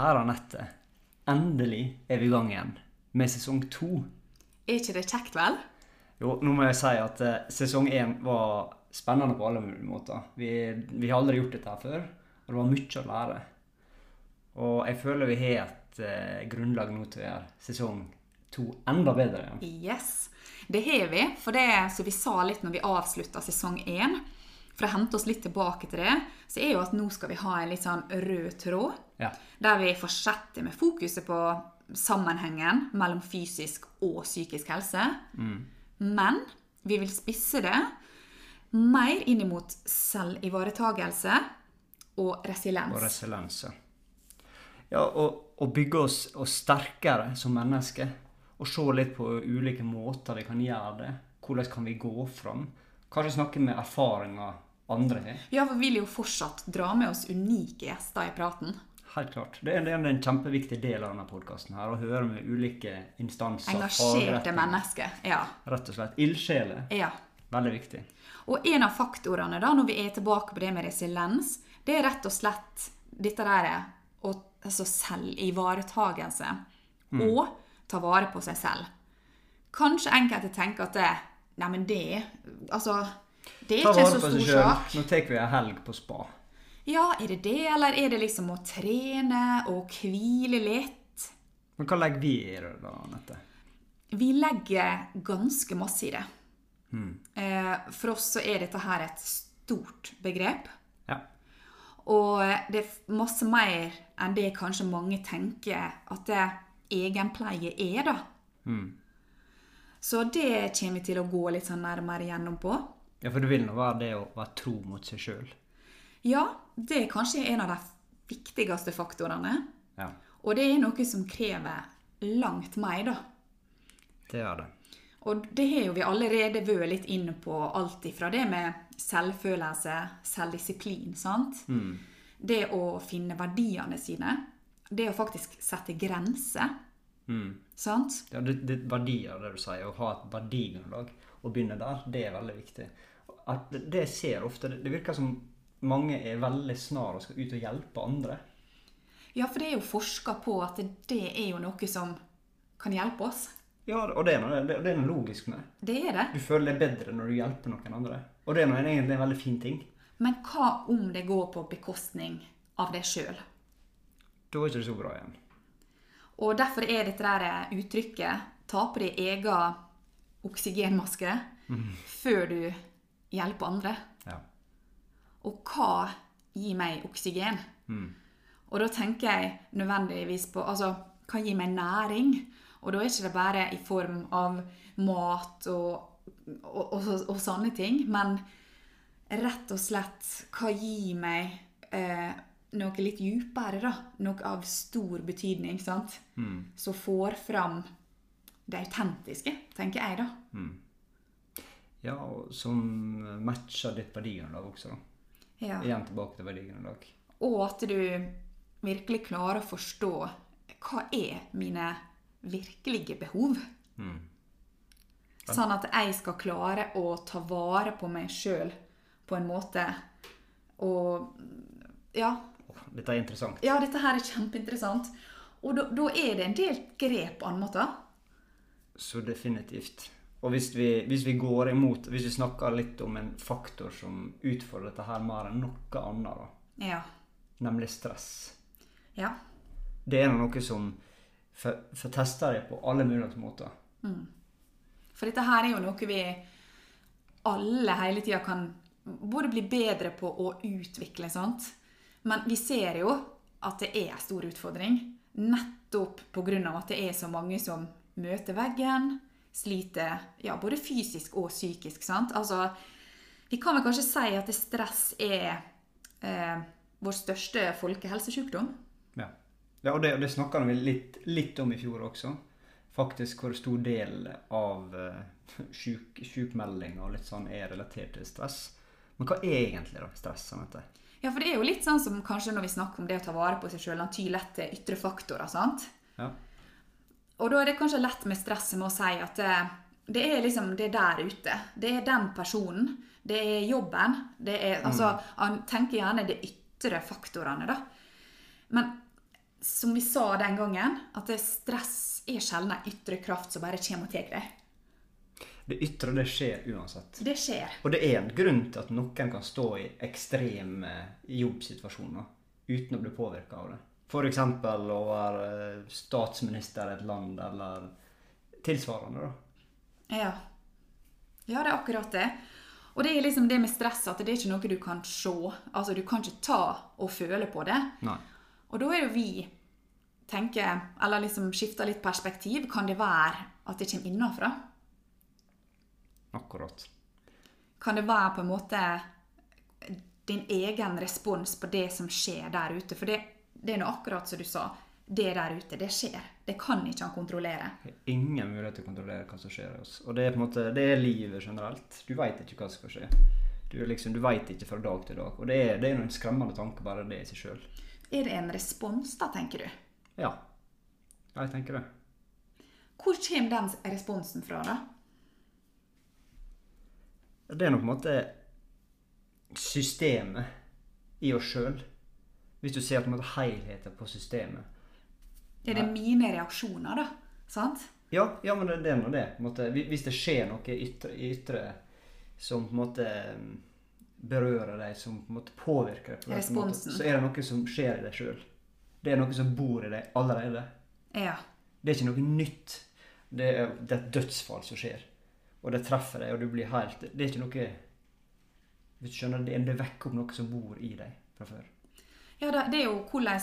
Kjære Anette. Endelig er vi i gang igjen med sesong to. Er ikke det kjekt, vel? Jo, nå må jeg si at eh, sesong én var spennende på alle mulige måter. Vi, vi har aldri gjort dette her før, og det var mye å lære. Og jeg føler vi har et eh, grunnlag nå til å gjøre sesong to enda bedre igjen. Yes. Det har vi, for det som vi sa litt når vi avslutta sesong én, for å hente oss litt tilbake til det, så er jo at nå skal vi ha en litt sånn rød tråd. Ja. Der vi fortsetter med fokuset på sammenhengen mellom fysisk og psykisk helse. Men vi vil spisse det mer inn mot selvivaretagelse og resiliens. Og resiliens. ja. Ja, og, og bygge oss, oss sterkere som mennesker. Og se litt på ulike måter vi kan gjøre det. Hvordan kan vi gå fram? Kanskje snakke med erfaringer andre har. Ja, for vi vil jo fortsatt dra med oss unike gjester i praten. Helt klart. Det er, det er en kjempeviktig del av denne podkasten. Å høre med ulike instanser. Engasjerte mennesker. Ja. Rett og slett. Ildsjeler. ja. Veldig viktig. Og en av faktorene da, når vi er tilbake på det med resiliens, det er rett og slett dette der å, altså selvivaretagelse. Og ta vare på seg selv. Kanskje enkelte tenker at det, Neimen, det Altså, det er Ta ikke så på stor sak. Nå tar vi en helg på spa. Ja, er det det, eller er det liksom å trene og hvile litt? Men hva legger vi i det, da, Anette? Vi legger ganske masse i det. Eh, For oss så er dette her et stort begrep. Ja. Og det er masse mer enn det kanskje mange tenker at det egenpleie er, da. Så det kommer vi til å gå litt sånn nærmere gjennom på. ja, for det vil nå være det å være tro mot seg sjøl. Ja, det er kanskje en av de viktigste faktorene. Ja, Og det er noe som krever langt mer, da. det er det. Og det har jo vi allerede vært litt inne på, alt ifra det med selvfølelse, selvdisiplin, sant? Det å finne verdiene sine. Det å faktisk sette grenser. Sant? Ja, det, det verdier, det du sier. Å ha et verdigrunnlag og begynne der, det er veldig viktig. At det, det ser ofte, det virker som mange er veldig snar og skal ut og hjelpe andre. Ja, for det er jo forska på at det er jo noe som kan hjelpe oss. Ja, og det er noe, det, det er noe logisk med det. Er det. Du føler deg bedre når du hjelper noen andre. Og det er noe, egentlig en veldig fin ting. Men hva om det går på bekostning av deg sjøl? Da er ikke det så bra igjen. Og derfor er dette der uttrykket 'ta på din egen oksygenmaske' før du hjelper andre. Ja. Og hva gir meg oksygen? Og da tenker jeg nødvendigvis på altså, hva gir meg næring? Og da er ikke det bare i form av mat og, og, og, og sånne ting, men rett og slett hva gir meg eh, noe litt dypere, da? Noe av stor betydning, sant? Som får fram det autentiske, tenker jeg, da. ja, og som matcher ditt verdigrunnlag også, da. Ja. Igjen tilbake til verdigrunnlag. Og at du virkelig klarer å forstå hva er mine virkelige behov. Sånn at jeg skal klare å ta vare på meg sjøl på en måte. Og ja, dette er interessant. ja dette her er kjempeinteressant. Og da, da er det en del grep på andre måter. Så definitivt. Og hvis vi, hvis vi går imot Hvis vi snakker litt om en faktor som utfordrer dette her mer enn noe annet, da, Ja. nemlig stress ja. Det er noe som får testa det på alle mulige måter. For dette her er jo noe vi alle hele tida kan både bli bedre på å utvikle, sant? Men vi ser jo at det er en stor utfordring. Nettopp pga. at det er så mange som møter veggen, sliter ja, både fysisk og psykisk. sant? Altså, vi kan vel kanskje si at stress er eh, vår største folkehelsesykdom. Ja, ja og det, det snakka vi litt, litt om i fjor også. Faktisk hvor stor del av uh, syk, sjukmelding og litt sånn er relatert til stress. Men hva er egentlig da stress? Anette? Ja, for det er jo litt sånn som kanskje når vi snakker om det å ta vare på seg sjøl, han tyr lett til ytre faktorer, sant? Ja. Og da er det kanskje lett med stresset med å si at det, det er liksom det er der ute. Det er den personen. Det er jobben. Det er, altså, Han tenker gjerne de ytre faktorene, da. Men som vi sa den gangen, at stress er sjelden en ytre kraft som bare kommer og tar deg. Det ytre, det skjer uansett. Det skjer. Og det er en grunn til at noen kan stå i ekstreme jobbsituasjoner uten å bli påvirka av det. F.eks. å være statsminister i et land, eller tilsvarende. da. Ja. Ja, det er akkurat det. Og det er liksom det med stress at det er ikke noe du kan se. Altså, du kan ikke ta og føle på det. Nei. Og da er jo vi tenker, eller liksom skifter litt perspektiv. Kan det være at det kommer innenfra? Akkurat. Kan det være på en måte din egen respons på det som skjer der ute? For det, det er nå akkurat som du sa. Det der ute, det skjer. Det kan ikke han kontrollere. Det er ingen mulighet til å kontrollere hva som skjer i oss. Og det er på en måte, det er livet generelt. Du veit ikke hva som skal skje. Du, liksom, du veit ikke fra dag til dag. Og det er, det er noen skremmende tanker, bare det i seg sjøl. Er det en respons, da, tenker du? Ja. ja, jeg tenker det. Hvor kommer den responsen fra, da? Det er nå på en måte systemet i oss sjøl. Hvis du ser på en måte helheten på systemet. Er det mine reaksjoner, da? Sant? Ja, ja men det, det er nå det. Måte, hvis det skjer noe ytre, ytre som på en måte mm, berører deg, som på en måte påvirker deg, på en måte, så er det noe som skjer i deg sjøl. Det er noe som bor i deg allerede. Ja. Det er ikke noe nytt. Det er, det er et dødsfall som skjer. Og det treffer deg, og du blir helt Det er ikke noe Hvis du skjønner, det, det vekker opp noe som bor i deg fra før. Ja, det, er jo hvordan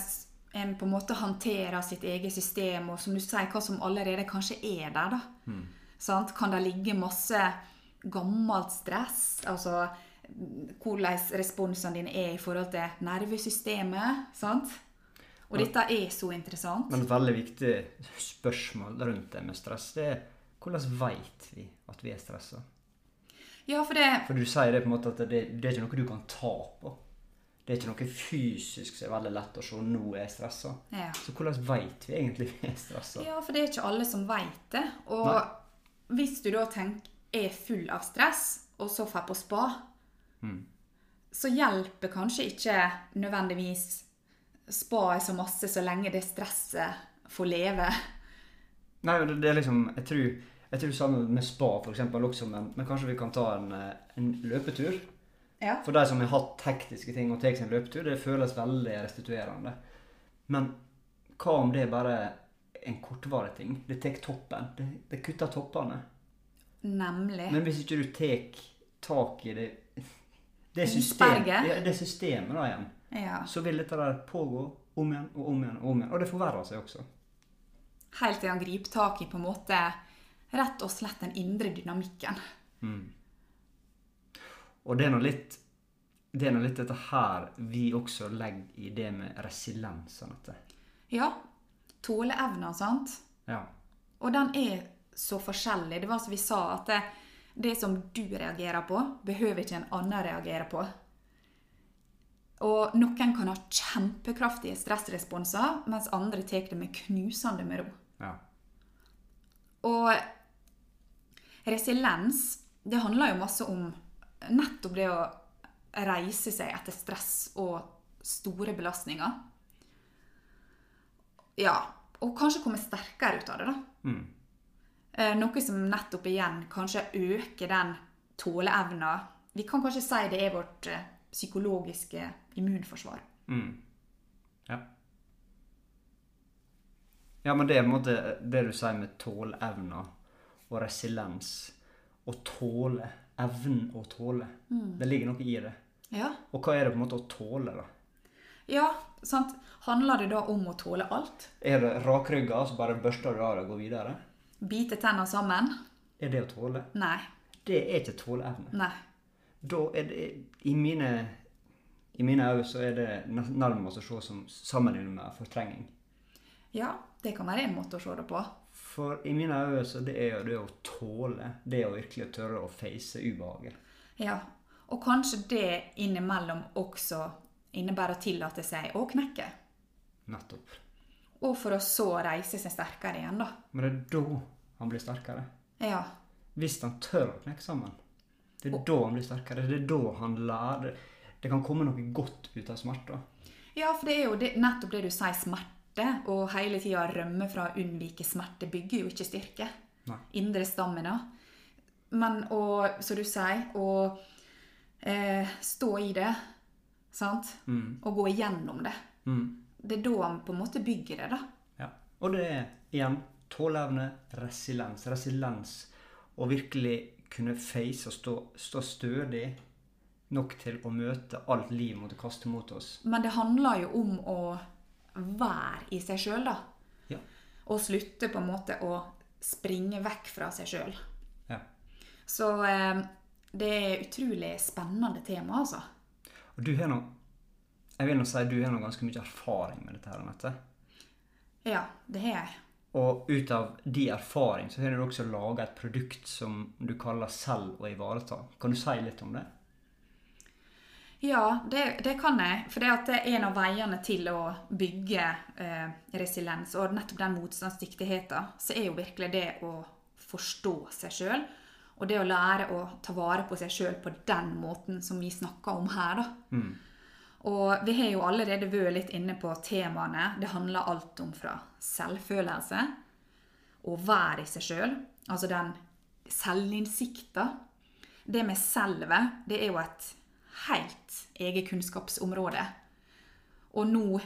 en på en måte håndterer sitt eget system, og som du sier, hva som allerede kanskje er der. da. Sant? Kan det ligge masse gammelt stress? Altså hvordan responsene dine er i forhold til nervesystemet? sant? Og dette er så interessant. Men et veldig viktig spørsmål rundt det med stress, det er hvordan veit vi at vi er stressa? Ja, for det For du sier det på en måte at det, det er ikke noe du kan ta på. Det er ikke noe fysisk som er veldig lett å se nå er jeg stressa. ja. Så hvordan veit vi egentlig vi er stressa? ja, for det er ikke alle som veit det. Og Nei. hvis du da tenker er full av stress, og så får på spa, så hjelper kanskje ikke nødvendigvis spaet så masse så lenge det stresset får leve. Nei, det, er liksom Jeg tror, jeg tror sammen med spa for eksempel også, men, men kanskje vi kan ta en, eh, en løpetur. Ja. For de som har hatt tekniske ting og tar seg en løpetur, det føles veldig restituerende. Men hva om det er bare en kortvarig ting? Det tar toppen. Det, det kutter toppene. Nemlig. Men hvis ikke du tar tak i det det, system, det, det systemet da igjen, Ja. så vil dette der pågå om igjen og om igjen og om igjen. Og det forverrer seg også. Helt til han griper tak i på en måte rett og slett den indre dynamikken. Og det er nå litt det er nå litt dette her vi også legger i det med resiliens. det- Ja, Tåleevner, sant? Ja. Og den er så forskjellig. Det var som vi sa, at det, det som du reagerer på, behøver ikke en annen reagere på. Og noen kan ha kjempekraftige stressresponser, mens andre tar det med knusende med ro. ja. Og resiliens, det handler jo masse om nettopp det å reise seg etter stress og store belastninger. Ja, og kanskje komme sterkere ut av det, da. Mm. Noe som nettopp igjen kanskje øker den tåleevna. Vi kan kanskje si det er vårt eh, psykologiske immunforsvar. Ja. Ja, men det er på en måte det du sier med tåleevna og resiliens. Å tåle. Evnen å tåle. Det ligger noe i det. Ja, Og hva er det på en måte å tåle, da? ja sant? Handler det da om å tåle alt? Er det rakrygga, så bare børster du av og går videre? Bite tenner sammen? Er det å tåle? Nei. Det er ikke tåleevne. Nei. Da er det I mine i mine øyne så er det nærmest å se som sammenlignet med fortrenging. Ja, det kan være en måte å se det på. For i mine øyne så det er jo det å tåle, det å virkelig tørre å face ubehaget. Ja, og kanskje det innimellom også innebærer å tillate seg å knekke. Nettopp. Og for å så reise seg sterkere igjen, da. Men det er da han blir sterkere. Ja. Hvis han tør å knekke sammen. Det er da han blir sterkere. Det er da han lærer Det kan komme noe godt ut av smerte. ja, for det er jo det, nettopp det du sier, smerte smerte og hele tida rømme fra å unnvike smerte bygger jo ikke styrke. Nei. Indre stamina. Men å, som du sier, å eh, stå i det, sant? Og gå igjennom det. Det er da han på en måte bygger det, da. Ja. Og det er igjen tåleevne, resiliens. Resiliens. Å virkelig kunne face og stå, stå stødig nok til å møte alt livet måtte kaste mot oss. Men det handler jo om å være i seg sjøl, da. Ja. Og slutte på en måte å springe vekk fra seg sjøl. ja. Så eh, det er utrolig spennende tema, altså. Og du har nå Jeg vil nå si du har nå ganske mye erfaring med dette her, Anette. Ja, det har jeg. Og ut av de erfaring så har du også laga et produkt som du kaller 'Selv å ivareta'. Kan du si litt om det? Ja, det, det kan jeg. For det, at det er en av veiene til å bygge eh, resiliens, og nettopp den motstandsdyktigheten, så er jo virkelig det å forstå seg sjøl. Og det å lære å ta vare på seg sjøl på den måten som vi snakker om her, da. Og vi har jo allerede vært litt inne på temaene. Det handler alt om fra selvfølelse, og være i seg sjøl, altså den selvinnsikta. Det med selvet, det er jo et helt eget kunnskapsområde. Og nå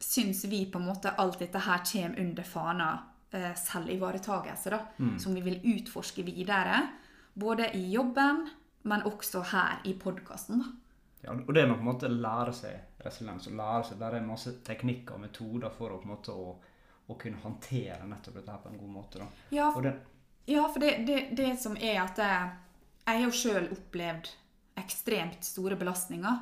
syns vi på en måte alt dette her kommer under fana eh, selvivaretagelse, da. Som vi vil utforske videre. Både i jobben, men også her i podkasten. Ja, og det nok på en måte lære seg resiliens. og lære seg, Der er masse teknikker og metoder for å på en måte å, å kunne håndtere nettopp dette her på en god måte. da. Ja, Og det, Ja, for det, det, det som er at jeg, jeg har jo sjøl opplevd ekstremt store belastninger.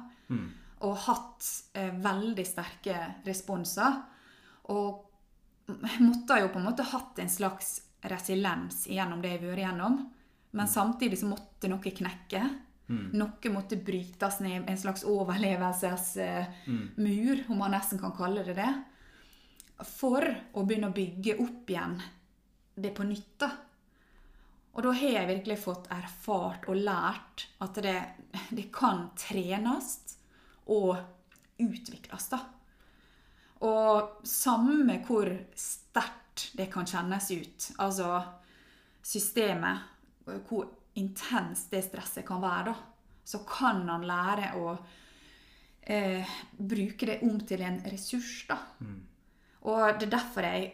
Og hatt eh, veldig sterke responser. Og måtte jo på en måte hatt en slags resiliens gjennom det jeg har vært igjennom. Men samtidig så måtte noe knekke. Noe måtte brytes ned. En slags overlevelsesmur, om man nesten kan kalle det det. For å begynne å bygge opp igjen det på nytt. da. Og da har jeg virkelig fått erfart og lært at det, det kan trenes og utvikles. da. Og samme hvor sterkt det kan kjennes ut, altså systemet, hvor intenst det stresset kan være, da, så kan han lære å eh, bruke det om til en ressurs. da. Og det er derfor jeg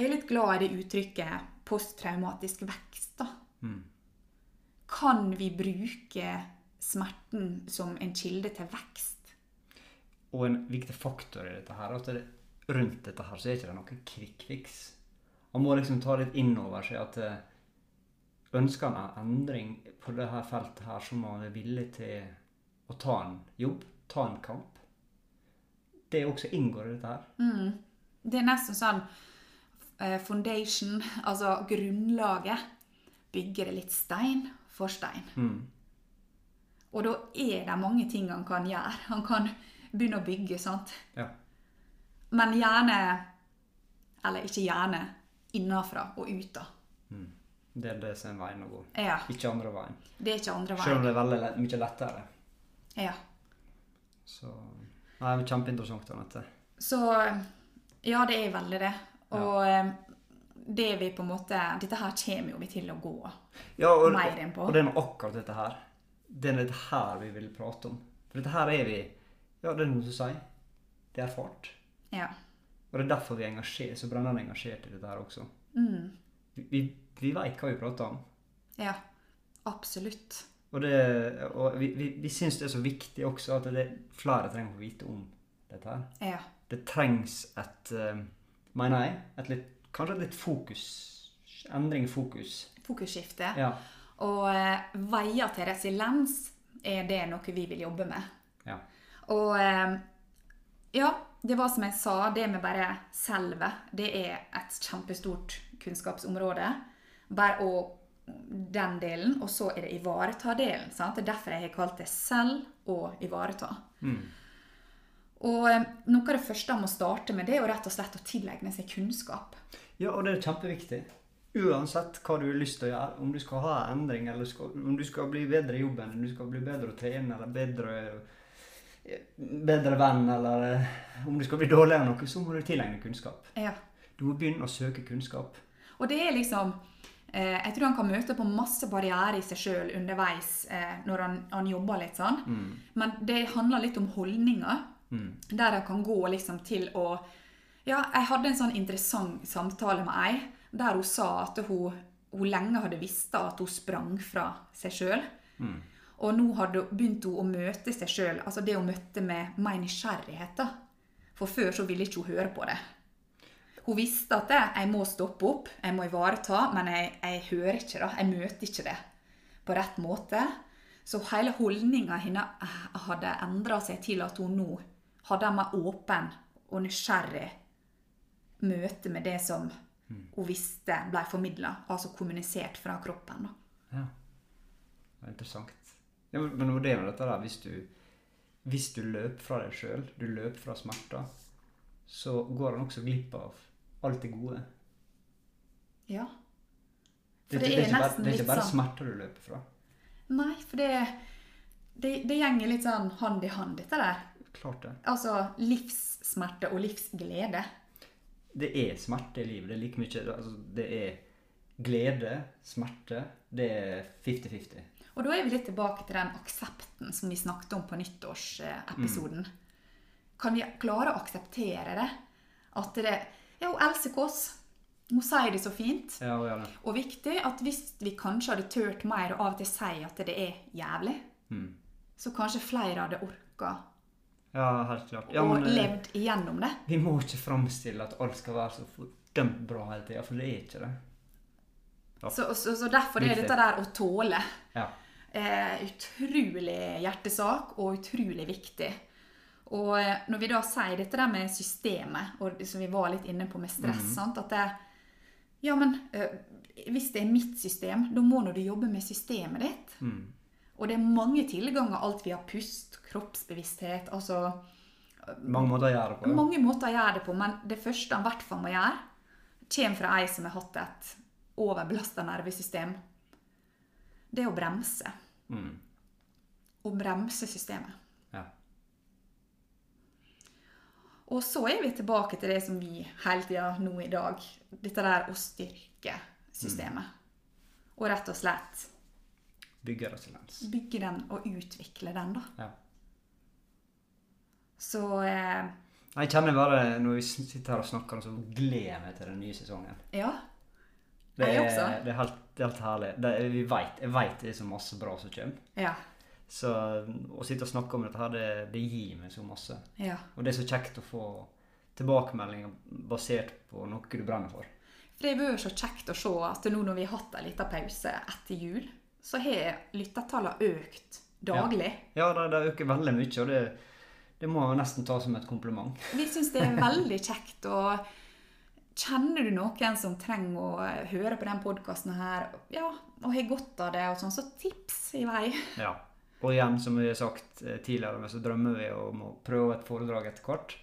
er litt glad i det uttrykket posttraumatisk vekst. da. Kan vi bruke smerten som en kilde til vekst? og en viktig faktor i dette her, at det, rundt dette her så er ikke det noe kvikkfiks. Man må liksom ta litt inn over seg at eh, ønsker man en endring på dette feltet her, så må man være villig til å ta en jobb, ta en kamp. Det også inngår i dette her. Det er nesten sånn foundation, altså grunnlaget, bygger det litt stein for stein. Og da er det mange ting han kan gjøre. Han kan begynne å bygge, sant. Ja. Men gjerne, eller ikke gjerne, innafra og ut da. Det er det som er veien å gå. Ja, Ikke andre veien. det er ikke andre veien. Selv om det er veldig lett, mye lettere. Ja. Så Nei, er Kjempeinteressant, Anette. Så ja, det er veldig det. Og ja. det vi på en måte Dette her kommer jo vi til å gå. Ja, og, Mer inn på. og det er akkurat dette her. Det er dette her vi vil prate om. For dette her er vi Ja, det er noe du sier. Det er erfart. Ja. Og det er derfor vi er engasjert, så brennende engasjert i dette her også. Mm. Vi, vi, vi veit hva vi prater om. Ja. Absolutt. Og, det, og vi, vi, vi syns det er så viktig også at det, flere trenger å vite om dette her. Ja. Det trengs et eh, Mener jeg. Et litt, kanskje et litt fokus Endring i fokus. Fokusskifte. Ja. Og eh, veier til resiliens er det noe vi vil jobbe med. ja. Og eh, ja, det var som jeg sa, det med bare selve, det er et kjempestort kunnskapsområde. Bare å den delen, og så er det ivareta-delen. sant? Det er derfor jeg har kalt det selv og ivareta. Og eh, noe av det første han må starte med, det er jo rett og slett å tilegne seg kunnskap. Ja, og det er kjempeviktig. Uansett hva du har lyst til å gjøre, om du skal ha endring, eller skal, om du skal bli bedre i jobben, om du skal bli bedre å trene, eller bedre bedre venn, eller eh, om du skal bli dårligere enn noe, så må du tilegne kunnskap. Ja. Du må begynne å søke kunnskap. Og det er liksom eh, Jeg tror han kan møte på masse barrierer i seg sjøl underveis når han, han jobber litt sånn. Men det handler litt om holdninger. Der jeg kan gå liksom til å Ja, jeg hadde en sånn interessant samtale med ei der hun sa at hun, hun lenge hadde visst at hun sprang fra seg sjøl. Og nå hadde, begynte hun å møte seg sjøl, altså det hun møtte med mer nysgjerrighet. da. For før så ville ikke hun høre på det. Hun visste at jeg må stoppe opp, jeg må ivareta, men jeg, jeg hører ikke da. Jeg møter ikke det på rett måte. Så hele holdninga hennes hadde endra seg til at hun nå hadde en mer åpen og nysgjerrig møte med det som hun visste ble formidla, altså kommunisert fra kroppen. da. Ja. Det er interessant. Ja, men det er jo dette der, hvis du, hvis du løper fra deg sjøl, du løper fra smerter, så går han også glipp av alt det gode. Ja. Det, For det, det det, er er ikke bare, det er ikke bare sånn smerter du løper fra. Nei, for det, det, det gjenger litt sånn hand i hand, dette der. Klart det. Altså livssmerte og livsglede. Det er smerte i livet. Det er like mye altså, Det er glede, smerte. Det er 50-50. Og da er vi litt tilbake til den aksepten som vi snakket om på nyttårsepisoden. Kan vi klare å akseptere det? At det Ja, og Else Kåss, hun sier det så fint. Ja, ja, ja. Og viktig at hvis vi kanskje hadde turt mer og av og til si at det er jævlig, Mm. så kanskje flere hadde orka ja helt klart. Ja, og men, eh, levd igjennom det. Vi må ikke framstille at alt skal være så fordømt bra hele tida, for det er ikke det. Ja. Så, så, så derfor er dette der å tåle Ja. eh, utrolig hjertesak og utrolig viktig. Og eh, når vi da sier dette der med systemet, og som vi var litt inne på med stress sant? At det, Ja, men øh, hvis det er mitt system, da må nå du jobbe med systemet ditt. Mm. Og det er mange tilganger, alt via pust, kroppsbevissthet altså Mange måter å gjøre det på. Mange måter å gjøre det på, men det første han i hvert fall må gjøre, kommer fra ei som har hatt et overbelasta nervesystem. Det er å bremse. Mm. Å bremse systemet. Ja. Og så er vi tilbake til det som vi hele tida nå i dag Dette der å styrke systemet. Og rett og slett Bygge resiliens. bygge den og utvikle den, da. Ja. Så eh, Jeg kjenner bare, når vi sitter her og snakker, så gleder jeg meg til den nye sesongen. ja. Det Jeg er, også. det er, helt, det helt herlig. Det, er- vi vet, jeg vet det er så masse bra som kommer. Ja. Så å sitte og snakke om dette her, det, det gir meg så masse. ja. Og det er så kjekt å få tilbakemeldinger basert på noe du brenner for. For det har vært så kjekt å se at nå når vi har hatt en liten pause etter jul, så har lyttertallene økt daglig. Ja, det, det øker veldig mye, og det, det må jeg nesten ta som et kompliment. Vi syns det er veldig kjekt. og Kjenner du noen som trenger å høre på den podkasten her, ja, og har godt av det, og sånn, så tips i vei. Ja. Og igjen, som vi har sagt eh, tidligere, så drømmer vi om å prøve et foredrag etter hvert.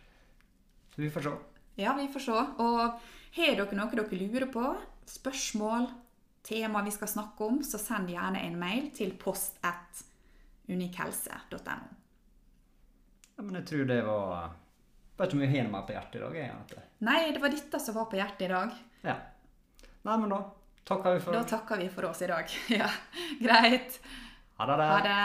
Så vi får se. Ja, vi får se. Og har dere noe dere lurer på, spørsmål, tema vi skal snakke om, så send gjerne en mail til post at unikhelse.no. Ja, men jeg tror det var Vet ikke om vi har noe mer på hjertet i dag. Jeg. Nei, det var dette som var på hjertet i dag. Ja. Nei, men da takker vi for Da takker vi for oss i dag. Ja, Greit. Ha det. Ha det.